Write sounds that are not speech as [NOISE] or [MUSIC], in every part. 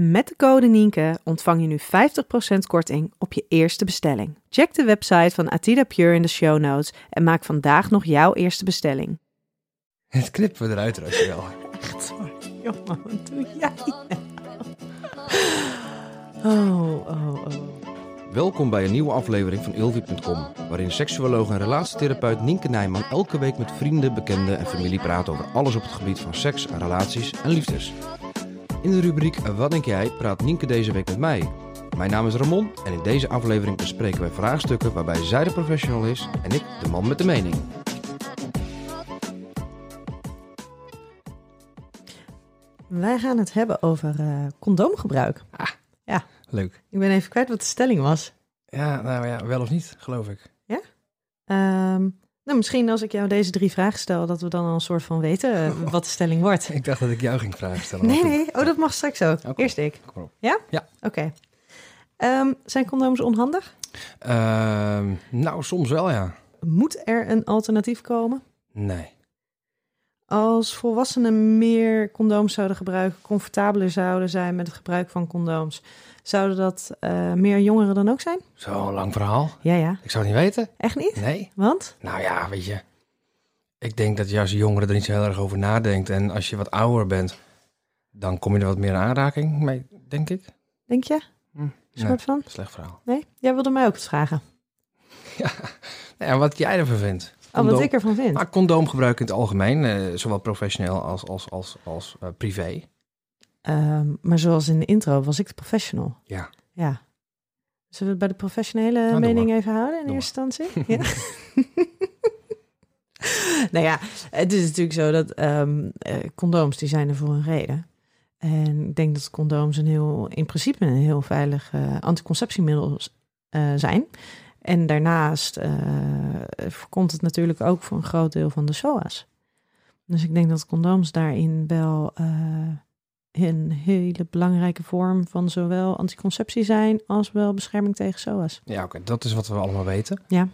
Met de code Nienke ontvang je nu 50% korting op je eerste bestelling. Check de website van Atida Pure in de show notes en maak vandaag nog jouw eerste bestelling. Het knippen we eruit, wel. [LAUGHS] Echt waar, jongen, wat doe jij nou? Oh, oh, oh. Welkom bij een nieuwe aflevering van Ilvi.com, waarin seksuoloog en relatietherapeut Nienke Nijman elke week met vrienden, bekenden en familie praat over alles op het gebied van seks, relaties en liefdes. In de rubriek Wat denk jij praat Nienke deze week met mij. Mijn naam is Ramon en in deze aflevering bespreken wij vraagstukken waarbij zij de professional is en ik de man met de mening. Wij gaan het hebben over eh, condoomgebruik. Leuk. Ik ben even kwijt wat de stelling was. Ja, nou ja, wel of niet, geloof ik. Ehm, nou, misschien als ik jou deze drie vragen stel, dat we dan al een soort van weten eh, [LAUGHS] wat de stelling wordt. Ik dacht dat ik jou ging vragen stellen. Nee, nee. Oh, dat mag straks ook. Eerst ik. kom. Ja? Ja. Oké. Ehm, zijn condooms onhandig? Ehm, nou, soms wel, ja. Moet er een alternatief komen? Nee. Als volwassenen meer condooms zouden gebruiken, comfortabeler zouden zijn met het gebruik van condooms, zouden dat eh, meer jongeren dan ook zijn? Zo'n lang verhaal. Ja, ja. Ik zou het niet weten. Echt niet? Nee. Want? Nou ja, weet je. Ik denk dat je als jongere er niet zo heel erg over nadenkt. En als je wat ouder bent, dan kom je er wat meer in aanraking mee, denk ik. Denk je? Hm. Nee, soort van? slecht verhaal. Nee? Jij wilde mij ook eens vragen. [LAUGHS] Ja, nou ja, wat jij ervan vindt. Oh, wat Condoom- ik ervan vind. Maar condoomgebruik in het algemeen, eh, zowel professioneel als, als, als, als eh, privé. Ehm, maar zoals in de intro was ik de professional. Ja. Ja. Zullen we het bij de professionele doe mening even houden in Doe eerste instantie? [LAUGHS] Ja. [LAUGHS] nou ja, het is natuurlijk zo dat ehm, eh, condooms die zijn er voor een reden. En ik denk dat condooms een heel, in principe een heel veilig anticonceptiemiddel zijn. En daarnaast eh, voorkomt het natuurlijk ook voor een groot deel van de SOA's. Dus ik denk dat condooms daarin wel eh, een hele belangrijke vorm van zowel anticonceptie zijn als wel bescherming tegen SOA's. Ja, oké, dat is wat we allemaal weten. Ja.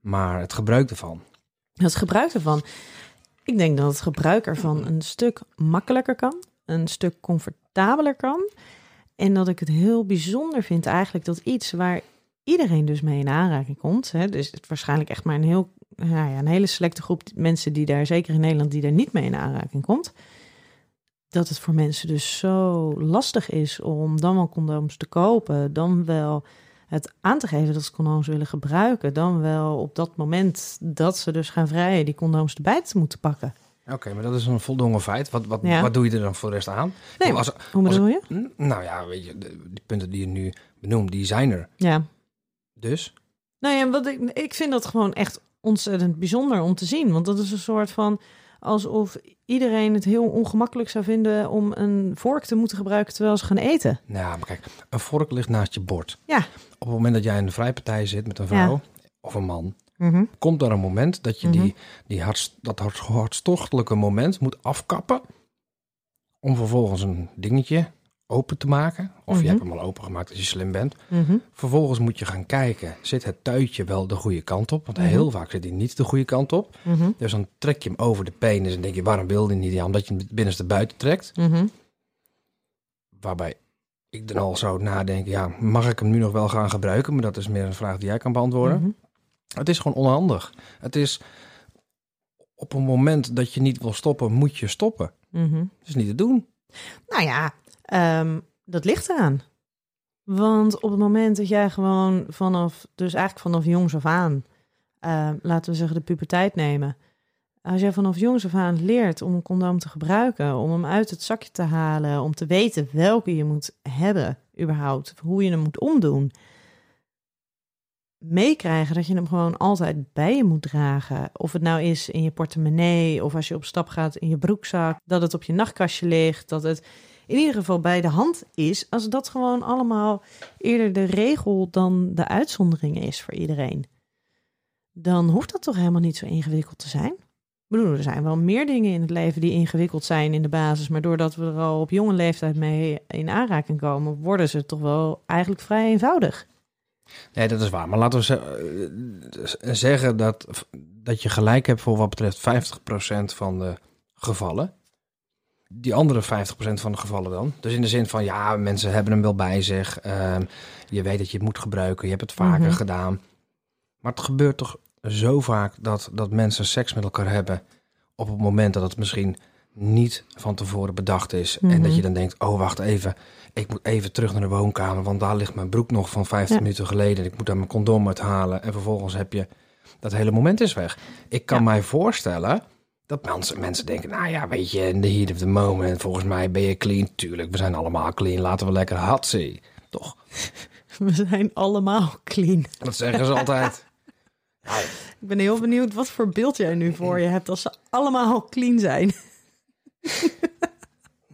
Maar het gebruik ervan. Het gebruik ervan. Ik denk dat het gebruik ervan een stuk makkelijker kan, een stuk comfortabeler kan. En dat ik het heel bijzonder vind eigenlijk dat iets waar iedereen dus mee in aanraking komt. Hè, dus het is waarschijnlijk echt maar een, heel, nou ja, een hele selecte groep mensen die daar, zeker in Nederland, die daar niet mee in aanraking komt. Dat het voor mensen dus zo lastig is om dan wel condooms te kopen, dan wel het aan te geven dat ze condooms willen gebruiken, dan wel op dat moment dat ze dus gaan vrijen, die condooms erbij te moeten pakken. Oké, maar dat is een voldongen feit. Wat, wat, Ja. wat doe je er dan voor de rest aan? Nee, als, Hoe als- bedoel je? Hm, Nou ja, weet je, de, die punten die je nu benoemt, die zijn er. Ja. Dus, Nou ja, wat ik, ik vind dat gewoon echt ontzettend bijzonder om te zien. Want dat is een soort van alsof iedereen het heel ongemakkelijk zou vinden om een vork te moeten gebruiken terwijl ze gaan eten. nou, maar kijk, een vork ligt naast je bord. Ja. Op het moment dat jij in een vrijpartij zit met een vrouw of een man, komt er een moment dat je Mhm. die, die hartst, dat hart, hartstochtelijke moment moet afkappen. Om vervolgens een dingetje open te maken. Of Mhm. je hebt hem al open gemaakt als je slim bent. Mhm. Vervolgens moet je gaan kijken, zit het tuitje wel de goede kant op? Want Mhm. heel vaak zit hij niet de goede kant op. Mhm. Dus dan trek je hem over de penis en denk je, waarom wil hij niet? Ja, omdat je hem het binnenste buiten trekt. Mhm. Waarbij ik dan al zou nadenken, ja, mag ik hem nu nog wel gaan gebruiken? Maar dat is meer een vraag die jij kan beantwoorden. Mhm. Het is gewoon onhandig. Het is op een moment dat je niet wil stoppen, moet je stoppen. Mhm. Dat is niet te doen. Nou ja, ehm, dat ligt eraan. Want op het moment dat jij gewoon vanaf, dus eigenlijk vanaf jongs af aan, ehm, laten we zeggen de puberteit nemen. Als jij vanaf jongs af aan leert om een condoom te gebruiken, om hem uit het zakje te halen, om te weten welke je moet hebben überhaupt, hoe je hem moet omdoen, meekrijgen dat je hem gewoon altijd bij je moet dragen. Of het nou is in je portemonnee of als je op stap gaat in je broekzak, dat het op je nachtkastje ligt, dat het in ieder geval bij de hand is, als dat gewoon allemaal eerder de regel dan de uitzondering is voor iedereen. Dan hoeft dat toch helemaal niet zo ingewikkeld te zijn? Ik bedoel, er zijn wel meer dingen in het leven die ingewikkeld zijn in de basis, maar doordat we er al op jonge leeftijd mee in aanraking komen, worden ze toch wel eigenlijk vrij eenvoudig. Nee, dat is waar. Maar laten we eh, zeggen dat, dat je gelijk hebt voor wat betreft 50% van de gevallen. Die andere 50% van de gevallen dan. Dus in de zin van, ja, mensen hebben hem wel bij zich. Ehm, je weet dat je het moet gebruiken. Je hebt het vaker Mhm. gedaan. Maar het gebeurt toch zo vaak dat, dat mensen seks met elkaar hebben... op het moment dat het misschien niet van tevoren bedacht is. En Mhm. dat je dan denkt, oh, wacht even. Ik moet even terug naar de woonkamer, want daar ligt mijn broek nog van 15 Ja. minuten geleden. Ik moet daar mijn condoom uit halen. En vervolgens heb je dat hele moment is weg. Ik kan Ja. mij voorstellen dat mensen, mensen denken, nou ja, weet je, in the heat of the moment, volgens mij ben je clean. Tuurlijk, we zijn allemaal clean. Laten we lekker hatsie. Toch? [LAUGHS] We zijn allemaal clean. Dat zeggen ze altijd. [LAUGHS] Ja, Ik ben heel benieuwd wat voor beeld jij nu voor je hebt als ze allemaal clean zijn. [LAUGHS]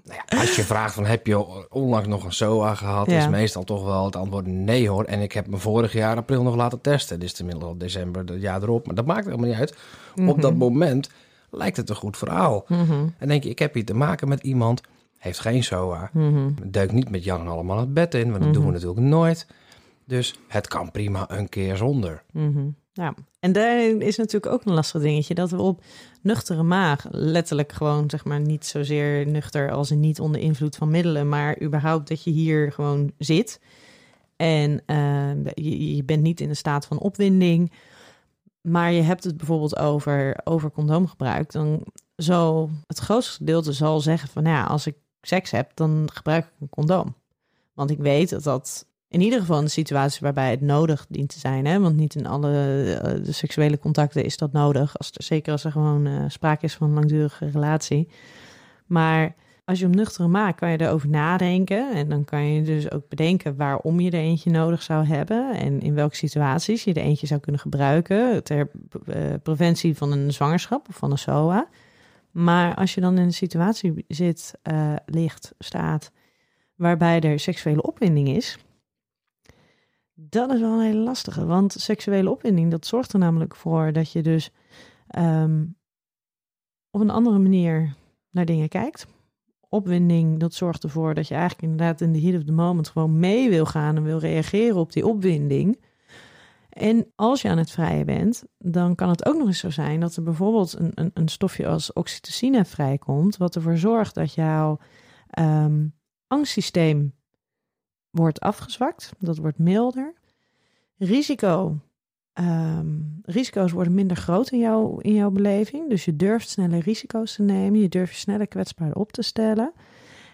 nou ja, als je vraagt van heb je onlangs nog een SOA gehad, Ja. is meestal toch wel het antwoord nee hoor. En ik heb me vorig jaar april nog laten testen. Dit is inmiddels al december, het jaar erop. Maar dat maakt helemaal niet uit. Op dat moment lijkt het een goed verhaal. En denk je, ik heb hier te maken met iemand, heeft geen SOA. Duikt niet met Jan allemaal het bed in, want dat doen we natuurlijk nooit. Dus het kan prima een keer zonder. Mhm. Ja, en daar is natuurlijk ook een lastig dingetje dat we op nuchtere maag, letterlijk gewoon zeg maar niet zozeer nuchter als in niet onder invloed van middelen, maar überhaupt dat je hier gewoon zit en eh, je, je bent niet in een staat van opwinding, maar je hebt het bijvoorbeeld over, over condoomgebruik, dan zal het grootste gedeelte zal zeggen van nou ja, als ik seks heb, dan gebruik ik een condoom. Want ik weet dat dat in ieder geval de situatie waarbij het nodig dient te zijn. Hè? Want niet in alle eh, de seksuele contacten is dat nodig. Als er, zeker als er gewoon eh, sprake is van een langdurige relatie. Maar als je hem nuchter maakt, kan je erover nadenken. En dan kan je dus ook bedenken waarom je er eentje nodig zou hebben. En in welke situaties je er eentje zou kunnen gebruiken. Ter eh, preventie van een zwangerschap of van een SOA. Maar als je dan in een situatie zit, eh, ligt, staat, waarbij er seksuele opwinding is, dat is wel een hele lastige. Want seksuele opwinding, dat zorgt er namelijk voor dat je dus ehm, op een andere manier naar dingen kijkt. Opwinding, dat zorgt ervoor dat je eigenlijk inderdaad in de heat of the moment gewoon mee wil gaan en wil reageren op die opwinding. En als je aan het vrijen bent, dan kan het ook nog eens zo zijn dat er bijvoorbeeld een, een, een stofje als oxytocine vrijkomt, wat ervoor zorgt dat jouw ehm, angstsysteem wordt afgezwakt, dat wordt milder. Risico. Ehm, risico's worden minder groot in, jouw in jouw beleving. Dus je durft sneller risico's te nemen. Je durft je sneller kwetsbaar op te stellen.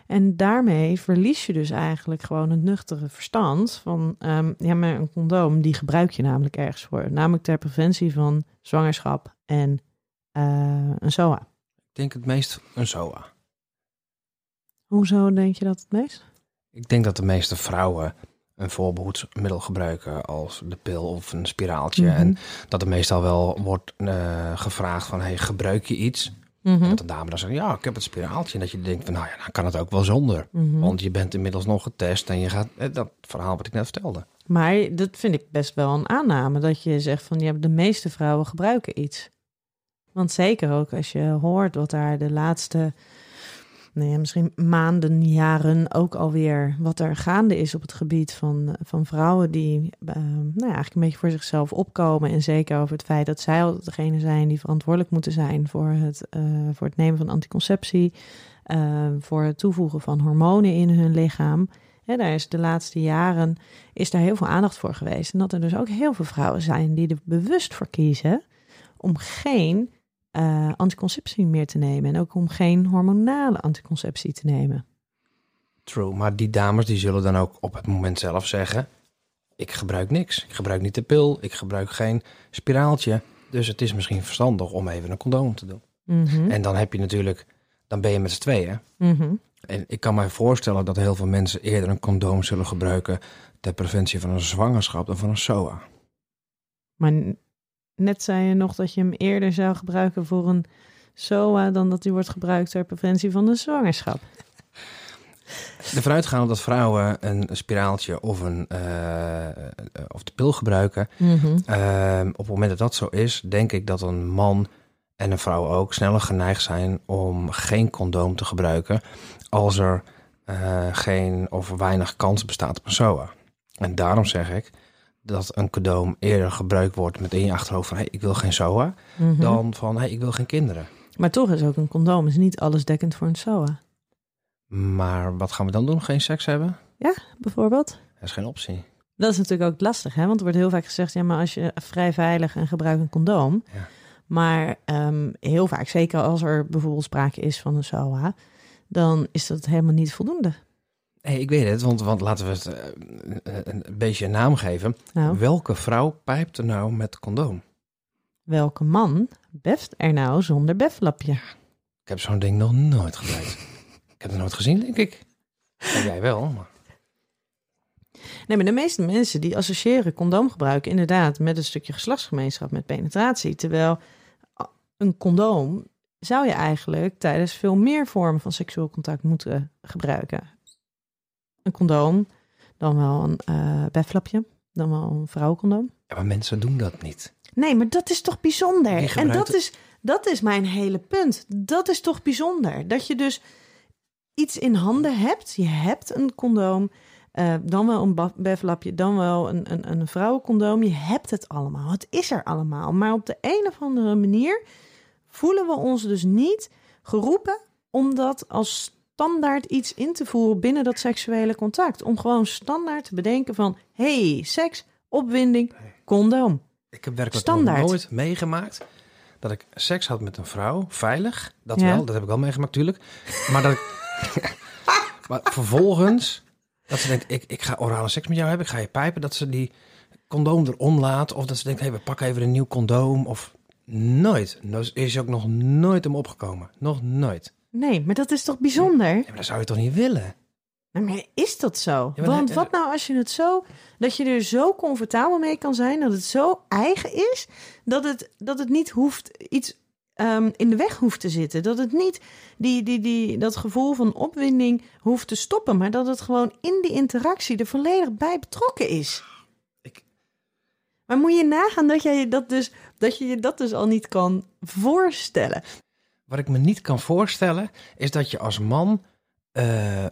En daarmee verlies je dus eigenlijk gewoon het nuchtere verstand van... ehm, ja, maar een condoom, die gebruik je namelijk ergens voor. Namelijk ter preventie van zwangerschap en eh, een SOA. Ik denk het meest een SOA. Hoezo denk je dat het meest? Ik denk dat de meeste vrouwen een voorbehoedsmiddel gebruiken als de pil of een spiraaltje. Mhm. En dat er meestal wel wordt eh, gevraagd van, hey, gebruik je iets? Mhm. En dat een dame dan zegt, ja, ik heb het spiraaltje. En dat je denkt van, nou ja, dan kan het ook wel zonder. Mhm. Want je bent inmiddels nog getest en je gaat, eh, dat verhaal wat ik net vertelde. Maar dat vind ik best wel een aanname. Dat je zegt van ja, de meeste vrouwen gebruiken iets. Want zeker ook als je hoort wat daar de laatste, ja, misschien maanden, jaren ook alweer, wat er gaande is op het gebied van, van vrouwen die eh, nou ja, eigenlijk een beetje voor zichzelf opkomen. En zeker over het feit dat zij altijd degene zijn die verantwoordelijk moeten zijn voor het, eh, voor het nemen van anticonceptie, eh, voor het toevoegen van hormonen in hun lichaam. Hè, daar is de laatste jaren is daar heel veel aandacht voor geweest. En dat er dus ook heel veel vrouwen zijn die er bewust voor kiezen om geen eh, anticonceptie meer te nemen. En ook om geen hormonale anticonceptie te nemen. True, maar die dames die zullen dan ook op het moment zelf zeggen... ik gebruik niks. Ik gebruik niet de pil, ik gebruik geen spiraaltje. Dus het is misschien verstandig om even een condoom te doen. Mhm, En dan heb je natuurlijk, dan ben je met z'n tweeën. mhm. En ik kan mij voorstellen dat heel veel mensen eerder een condoom zullen gebruiken ter preventie van een zwangerschap dan van een SOA. Maar net zei je nog dat je hem eerder zou gebruiken voor een SOA dan dat hij wordt gebruikt ter preventie van de zwangerschap. Ervan uitgaande dat vrouwen een spiraaltje of, een, eh, eh, of de pil gebruiken. Mhm. Ehm, op het moment dat dat zo is, denk ik dat een man en een vrouw ook sneller geneigd zijn om geen condoom te gebruiken als er eh, geen of weinig kans bestaat op een SOA. En daarom zeg ik dat een condoom eerder gebruikt wordt met in je achterhoofd van hey, ik wil geen SOA, Mhm. dan van hey, ik wil geen kinderen. Maar toch is ook een condoom is niet allesdekkend voor een SOA. Maar wat gaan we dan doen? Geen seks hebben? Bijvoorbeeld. Dat is geen optie. Dat is natuurlijk ook lastig, hè? Want er wordt heel vaak gezegd, ja, maar als je vrij veilig en gebruik een condoom. Ja. Maar ehm, heel vaak, zeker als er bijvoorbeeld sprake is van een SOA, dan is dat helemaal niet voldoende. Hey, ik weet het, want, want laten we het eh, een, een beetje een naam geven. Nou, Welke vrouw pijpt er nou met condoom? welke man beft er nou zonder beflapje? Ik heb zo'n ding nog nooit gebruikt. [LAUGHS] ik heb het nooit gezien, denk ik. Jij wel, maar... Nee, maar de meeste mensen die associëren condoomgebruik inderdaad met een stukje geslachtsgemeenschap, met penetratie. Terwijl een condoom zou je eigenlijk tijdens veel meer vormen van seksueel contact moeten gebruiken. Een condoom, dan wel een eh beflapje, dan wel een vrouwencondoom. Ja, maar mensen doen dat niet. Nee, maar dat is toch bijzonder? En dat is, dat is mijn hele punt. Dat is toch bijzonder? Dat je dus iets in handen hebt. Je hebt een condoom, eh, dan wel een beflapje, dan wel een, een, een vrouwencondoom. Je hebt het allemaal. Het is er allemaal. Maar op de een of andere manier voelen we ons dus niet geroepen om dat als standaard iets in te voeren binnen dat seksuele contact. Om gewoon standaard te bedenken van, hey, seks, opwinding, condoom. Ik heb werkelijk Standaard. nog nooit meegemaakt dat ik seks had met een vrouw, veilig. Dat Ja. wel, dat heb ik wel meegemaakt natuurlijk. Maar dat ik... [LAUGHS] maar vervolgens, dat ze denkt, ik, ik ga orale seks met jou hebben, ik ga je pijpen. Dat ze die condoom erom laat. Of dat ze denkt, hey, we pakken even een nieuw condoom. Of nooit. Dat is ook nog nooit om opgekomen. Nog nooit. Nee, maar dat is toch bijzonder? Ja, maar dat zou je toch niet willen? Maar is dat zo? Want wat nou als je het zo, dat je er zo comfortabel mee kan zijn, dat het zo eigen is, dat het, dat het niet hoeft iets ehm, in de weg hoeft te zitten. Dat het niet die, die, die, dat gevoel van opwinding hoeft te stoppen, maar dat het gewoon in die interactie er volledig bij betrokken is. Ik- Maar moet je nagaan dat, jij dat, dus, dat je je dat dus al niet kan voorstellen. Wat ik me niet kan voorstellen, is dat je als man eh,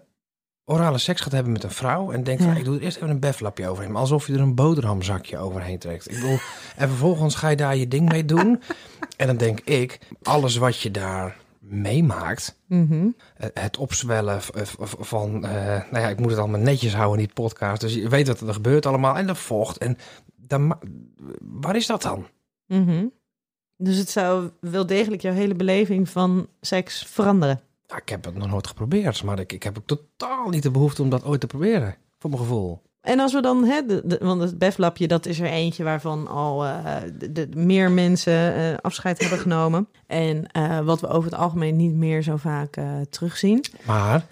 orale seks gaat hebben met een vrouw en denkt van, ik doe er eerst even een beflapje overheen, maar alsof je er een boterhamzakje overheen trekt. Ik bedoel, en vervolgens ga je daar je ding mee doen. [LAUGHS] en dan denk ik, alles wat je daar meemaakt, Mhm. eh, het opzwellen v- van, eh, nou ja, ik moet het allemaal netjes houden in die podcast, dus je weet wat er gebeurt allemaal en de vocht en dan, waar is dat dan? Mhm. Dus het zou wel degelijk jouw hele beleving van seks veranderen. Nou, ik heb het nog nooit geprobeerd, maar ik, ik heb ook totaal niet de behoefte om dat ooit te proberen. Voor mijn gevoel. En als we dan, hè, de, de- want het beflapje, dat is er eentje waarvan al eh, de, meer mensen eh, afscheid hebben genomen. En eh, wat we over het algemeen niet meer zo vaak terugzien. Maar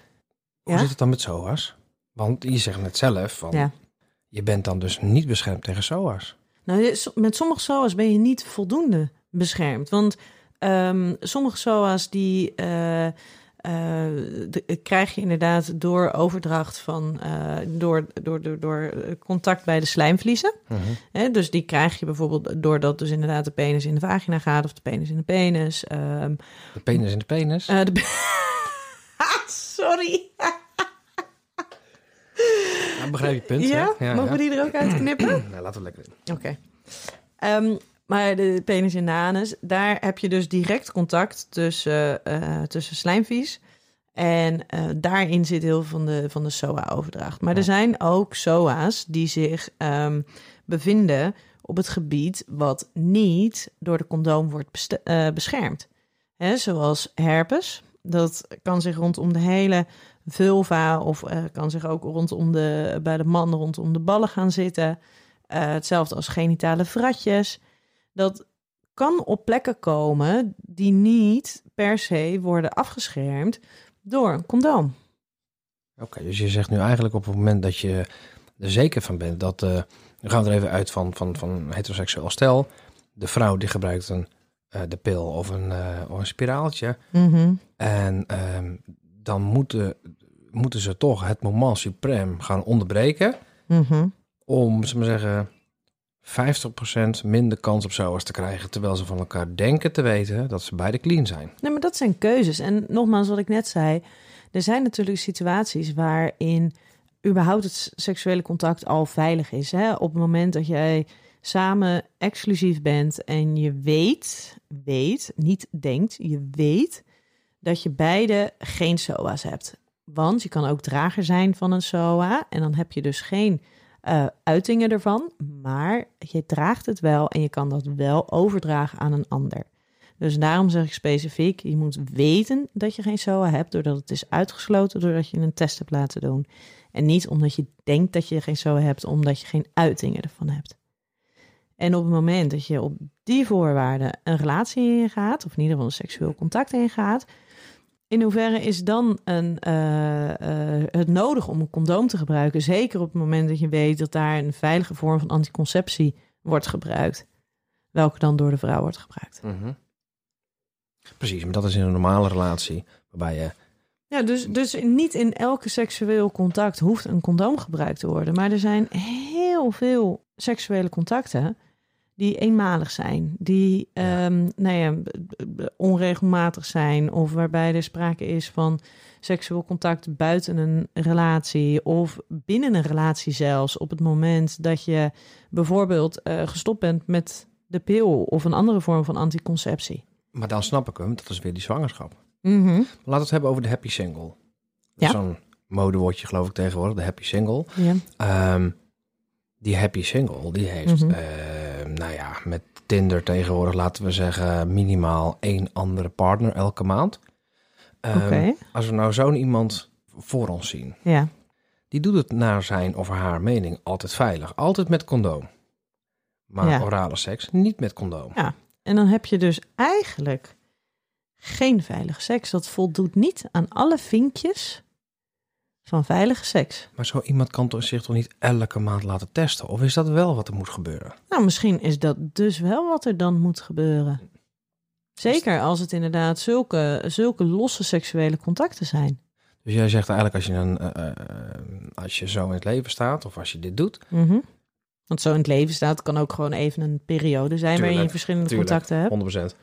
hoe Ja? zit het dan met SOA's? Want je zegt net zelf, van, Ja. je bent dan dus niet beschermd tegen SOA's. Nou, met sommige SOA's ben je niet voldoende beschermd. Want ehm, sommige SOA's die eh, eh, de- krijg je inderdaad door overdracht van eh, door, door, door, door contact bij de slijmvliezen. Hè, dus die krijg je bijvoorbeeld doordat dus inderdaad de penis in de vagina gaat of de penis in de penis. ehm, De penis in de penis. eh, de pe- [LAUGHS] Sorry. Nou, begrijp je punt, Ja? hè? Mogen we die er ook uit knippen? [CLEARS THROAT] Nou, laten we lekker in. Oké. Ehm, maar de penis in de anus, daar heb je dus direct contact tussen, eh tussen slijmvies. En eh, daarin zit heel veel van de, van de SOA-overdracht. Maar er zijn ook SOA's die zich ehm, bevinden op het gebied wat niet door de condoom wordt eh, beschermd. Hè, zoals herpes Dat kan zich rondom de hele vulva of kan zich ook rondom de, bij de man rondom de ballen gaan zitten. Hetzelfde als genitale vratjes. Dat kan op plekken komen die niet per se worden afgeschermd door een condoom. Oké, dus je zegt nu eigenlijk op het moment dat je er zeker van bent dat, uh, we gaan er even uit van, van, van heteroseksueel stel, de vrouw die gebruikt een, uh, de pil of een, uh, of een spiraaltje. Mm En ehm, dan moeten, moeten ze toch het moment suprem gaan onderbreken. Mhm. Om, ze maar zeggen, 50% minder kans op zoals te krijgen. Terwijl ze van elkaar denken te weten dat ze beide clean zijn. Nee, maar dat zijn keuzes. En nogmaals, wat ik net zei, er zijn natuurlijk situaties waarin überhaupt het seksuele contact al veilig is. Hè? Op het moment dat jij samen exclusief bent en je weet, weet, niet denkt, je weet dat je beide geen SOA's hebt. Want je kan ook drager zijn van een SOA en dan heb je dus geen uh, uitingen ervan, maar je draagt het wel en je kan dat wel overdragen aan een ander. Dus daarom zeg ik specifiek, je moet weten dat je geen SOA hebt, doordat het is uitgesloten, doordat je een test hebt laten doen. En niet omdat je denkt dat je geen SOA hebt, omdat je geen uitingen ervan hebt. En op het moment dat je op die voorwaarden een relatie ingaat, of in ieder geval een seksueel contact ingaat, in hoeverre is dan een, uh, uh, het nodig om een condoom te gebruiken? Zeker op het moment dat je weet dat daar een veilige vorm van anticonceptie wordt gebruikt. Welke dan door de vrouw wordt gebruikt. Mm -hmm. Precies, maar dat is in een normale relatie waarbij je. Ja, dus, dus niet in elke seksueel contact hoeft een condoom gebruikt te worden. Maar er zijn heel veel seksuele contacten die eenmalig zijn, die ja. um, nou ja, onregelmatig zijn, of waarbij er sprake is van seksueel contact buiten een relatie of binnen een relatie zelfs, op het moment dat je bijvoorbeeld uh, gestopt bent met de pil of een andere vorm van anticonceptie. Maar dan snap ik hem, dat is weer die zwangerschap. Mm -hmm. Laten we het hebben over de happy single. Ja. Zo'n modewoordje geloof ik tegenwoordig, de happy single. Ja. Um, die happy single, die heeft... Mhm. Uh, nou ja, met Tinder tegenwoordig laten we zeggen minimaal één andere partner elke maand. Um, Oké. Als we nou zo'n iemand voor ons zien, Ja. die doet het naar zijn of haar mening altijd veilig, altijd met condoom. Maar Ja. orale seks niet met condoom. Ja. En dan heb je dus eigenlijk geen veilige seks. Dat voldoet niet aan alle vinkjes van veilige seks. Maar zo iemand kan toch zich toch niet elke maand laten testen? Of is dat wel wat er moet gebeuren? Nou, misschien is dat dus wel wat er dan moet gebeuren. Zeker als het inderdaad zulke, zulke losse seksuele contacten zijn. Dus jij zegt eigenlijk als je, een, uh, uh, als je zo in het leven staat of als je dit doet, Mhm. Want zo in het leven staat kan ook gewoon even een periode zijn waarin je verschillende tuurlijk. contacten hebt. 100%.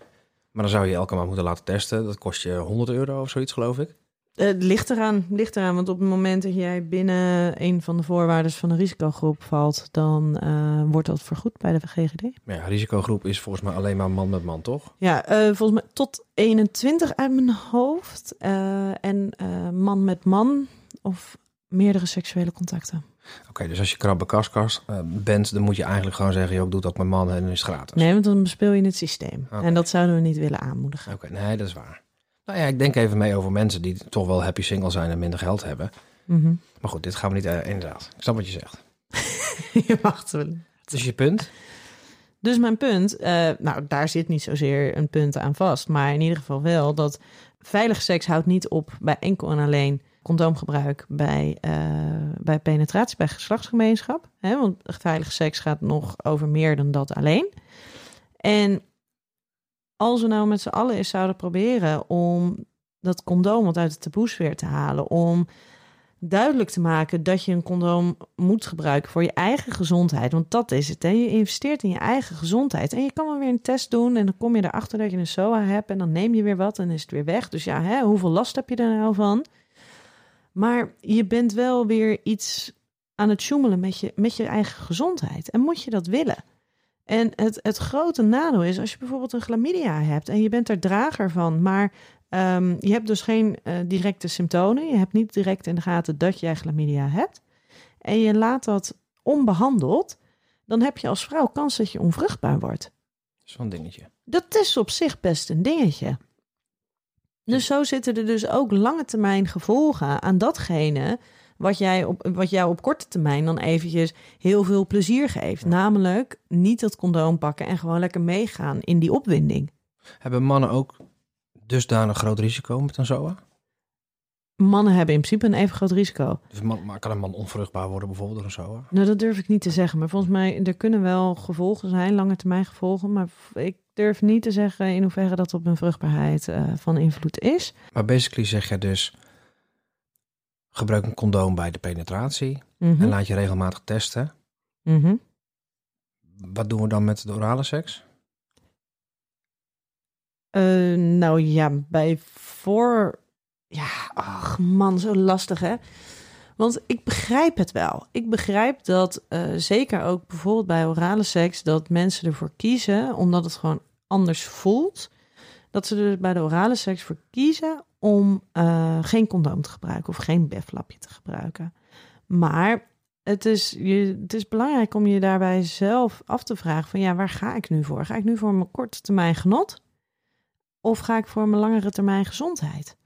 Maar dan zou je elke maand moeten laten testen. Dat kost je 100 euro of zoiets, geloof ik. Eh, Het ligt eraan, ligt eraan, want op het moment dat jij binnen een van de voorwaarden van een risicogroep valt, dan eh, wordt dat vergoed bij de GGD. Maar ja, risicogroep is volgens mij alleen maar man met man, toch? Ja, eh, volgens mij tot 21 uit mijn hoofd. En man met man of meerdere seksuele contacten. Oké, dus als je krabbenkastkast uh, bent, dan moet je eigenlijk gewoon zeggen, joh, ik doe dat met mannen en is gratis. Nee, want dan bespeel je het systeem. En dat zouden we niet willen aanmoedigen. Oké, nee, dat is waar. Nou ja, ik denk even mee over mensen die toch wel happy single zijn en minder geld hebben. Mhm. Maar goed, dit gaan we niet, uh, inderdaad. Ik snap wat je zegt. [LAUGHS] je mag het wel. Dus je punt? Dus mijn punt, eh, nou daar zit niet zozeer een punt aan vast, maar in ieder geval wel dat veilige seks houdt niet op bij enkel en alleen condoomgebruik bij, uh, bij penetratie, bij geslachtsgemeenschap. Hè? Want veilige seks gaat nog over meer dan dat alleen. En als we nou met z'n allen eens zouden proberen om dat condoom wat uit de taboesfeer te halen, om duidelijk te maken dat je een condoom moet gebruiken voor je eigen gezondheid. Want dat is het. Hè? Je investeert in je eigen gezondheid. En je kan wel weer een test doen en dan kom je erachter dat je een SOA hebt en dan neem je weer wat en is het weer weg. Dus ja, hè, hoeveel last heb je er nou van? Maar je bent wel weer iets aan het sjoemelen met je, met je eigen gezondheid. En moet je dat willen? En het, het grote nadeel is als je bijvoorbeeld een chlamydia hebt en je bent er drager van, maar um, je hebt dus geen uh, directe symptomen. Je hebt niet direct in de gaten dat jij chlamydia hebt. En je laat dat onbehandeld, dan heb je als vrouw kans dat je onvruchtbaar wordt. Zo'n dingetje. Dat is op zich best een dingetje. Dus zo zitten er dus ook lange termijn gevolgen aan datgene wat, jij op, wat jou op korte termijn dan eventjes heel veel plezier geeft. Namelijk niet dat condoom pakken en gewoon lekker meegaan in die opwinding. Hebben mannen ook dusdanig groot risico met een ZOA? Mannen hebben in principe een even groot risico. Dus man, maar kan een man onvruchtbaar worden bijvoorbeeld door een ZOA? Nou, dat durf ik niet te zeggen. Maar volgens mij, er kunnen wel gevolgen zijn, lange termijn gevolgen. Maar ik durf niet te zeggen in hoeverre dat op hun vruchtbaarheid uh, van invloed is. Maar basically zeg je dus, gebruik een condoom bij de penetratie Mhm. en laat je regelmatig testen. Mhm. Wat doen we dan met de orale seks? Eh, nou ja, bij voor. Ja, ach man, zo lastig hè. Want ik begrijp het wel. Ik begrijp dat eh, zeker ook bijvoorbeeld bij orale seks, dat mensen ervoor kiezen, omdat het gewoon anders voelt, dat ze er bij de orale seks voor kiezen om eh, geen condoom te gebruiken of geen beflapje te gebruiken. Maar het is, je, het is belangrijk om je daarbij zelf af te vragen van ja, waar ga ik nu voor? Ga ik nu voor mijn korte termijn genot? Of ga ik voor mijn langere termijn gezondheid?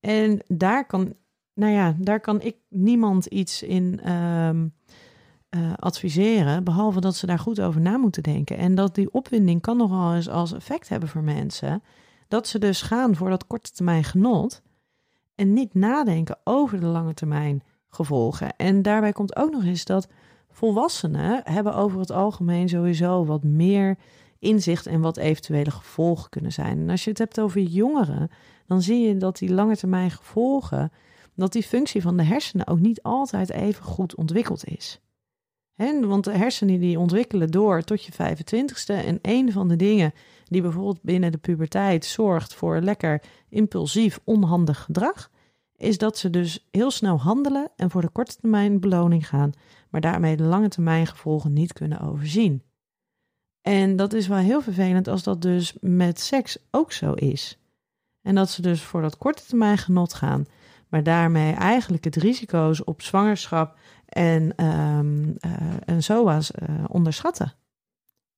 En daar kan, nou ja, daar kan ik niemand iets in ehm, eh, adviseren, behalve dat ze daar goed over na moeten denken. En dat die opwinding kan nogal eens als effect hebben voor mensen, dat ze dus gaan voor dat korte termijn genot en niet nadenken over de lange termijn gevolgen. En daarbij komt ook nog eens dat volwassenen hebben over het algemeen sowieso wat meer inzicht en wat eventuele gevolgen kunnen zijn. En als je het hebt over jongeren, dan zie je dat die lange termijn gevolgen, dat die functie van de hersenen ook niet altijd even goed ontwikkeld is. Want de hersenen die ontwikkelen door tot je 25ste. En een van de dingen die bijvoorbeeld binnen de puberteit zorgt voor lekker impulsief, onhandig gedrag, is dat ze dus heel snel handelen en voor de korte termijn beloning gaan, maar daarmee de lange termijn gevolgen niet kunnen overzien. En dat is wel heel vervelend als dat dus met seks ook zo is. En dat ze dus voor dat korte termijn genot gaan, maar daarmee eigenlijk het risico's op zwangerschap en, eh, en SOA's eh, onderschatten.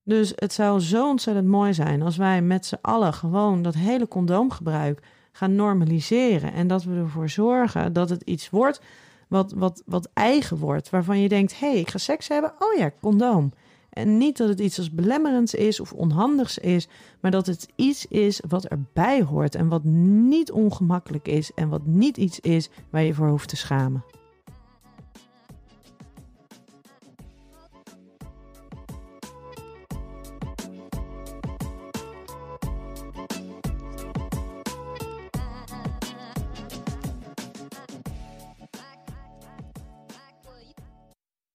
Dus het zou zo ontzettend mooi zijn als wij met z'n allen gewoon dat hele condoomgebruik gaan normaliseren. En dat we ervoor zorgen dat het iets wordt wat, wat, wat eigen wordt. Waarvan je denkt, hé, hey, ik ga seks hebben. Oh ja, condoom. En niet dat het iets als belemmerends is of onhandigs is, maar dat het iets is wat erbij hoort en wat niet ongemakkelijk is en wat niet iets is waar je voor hoeft te schamen.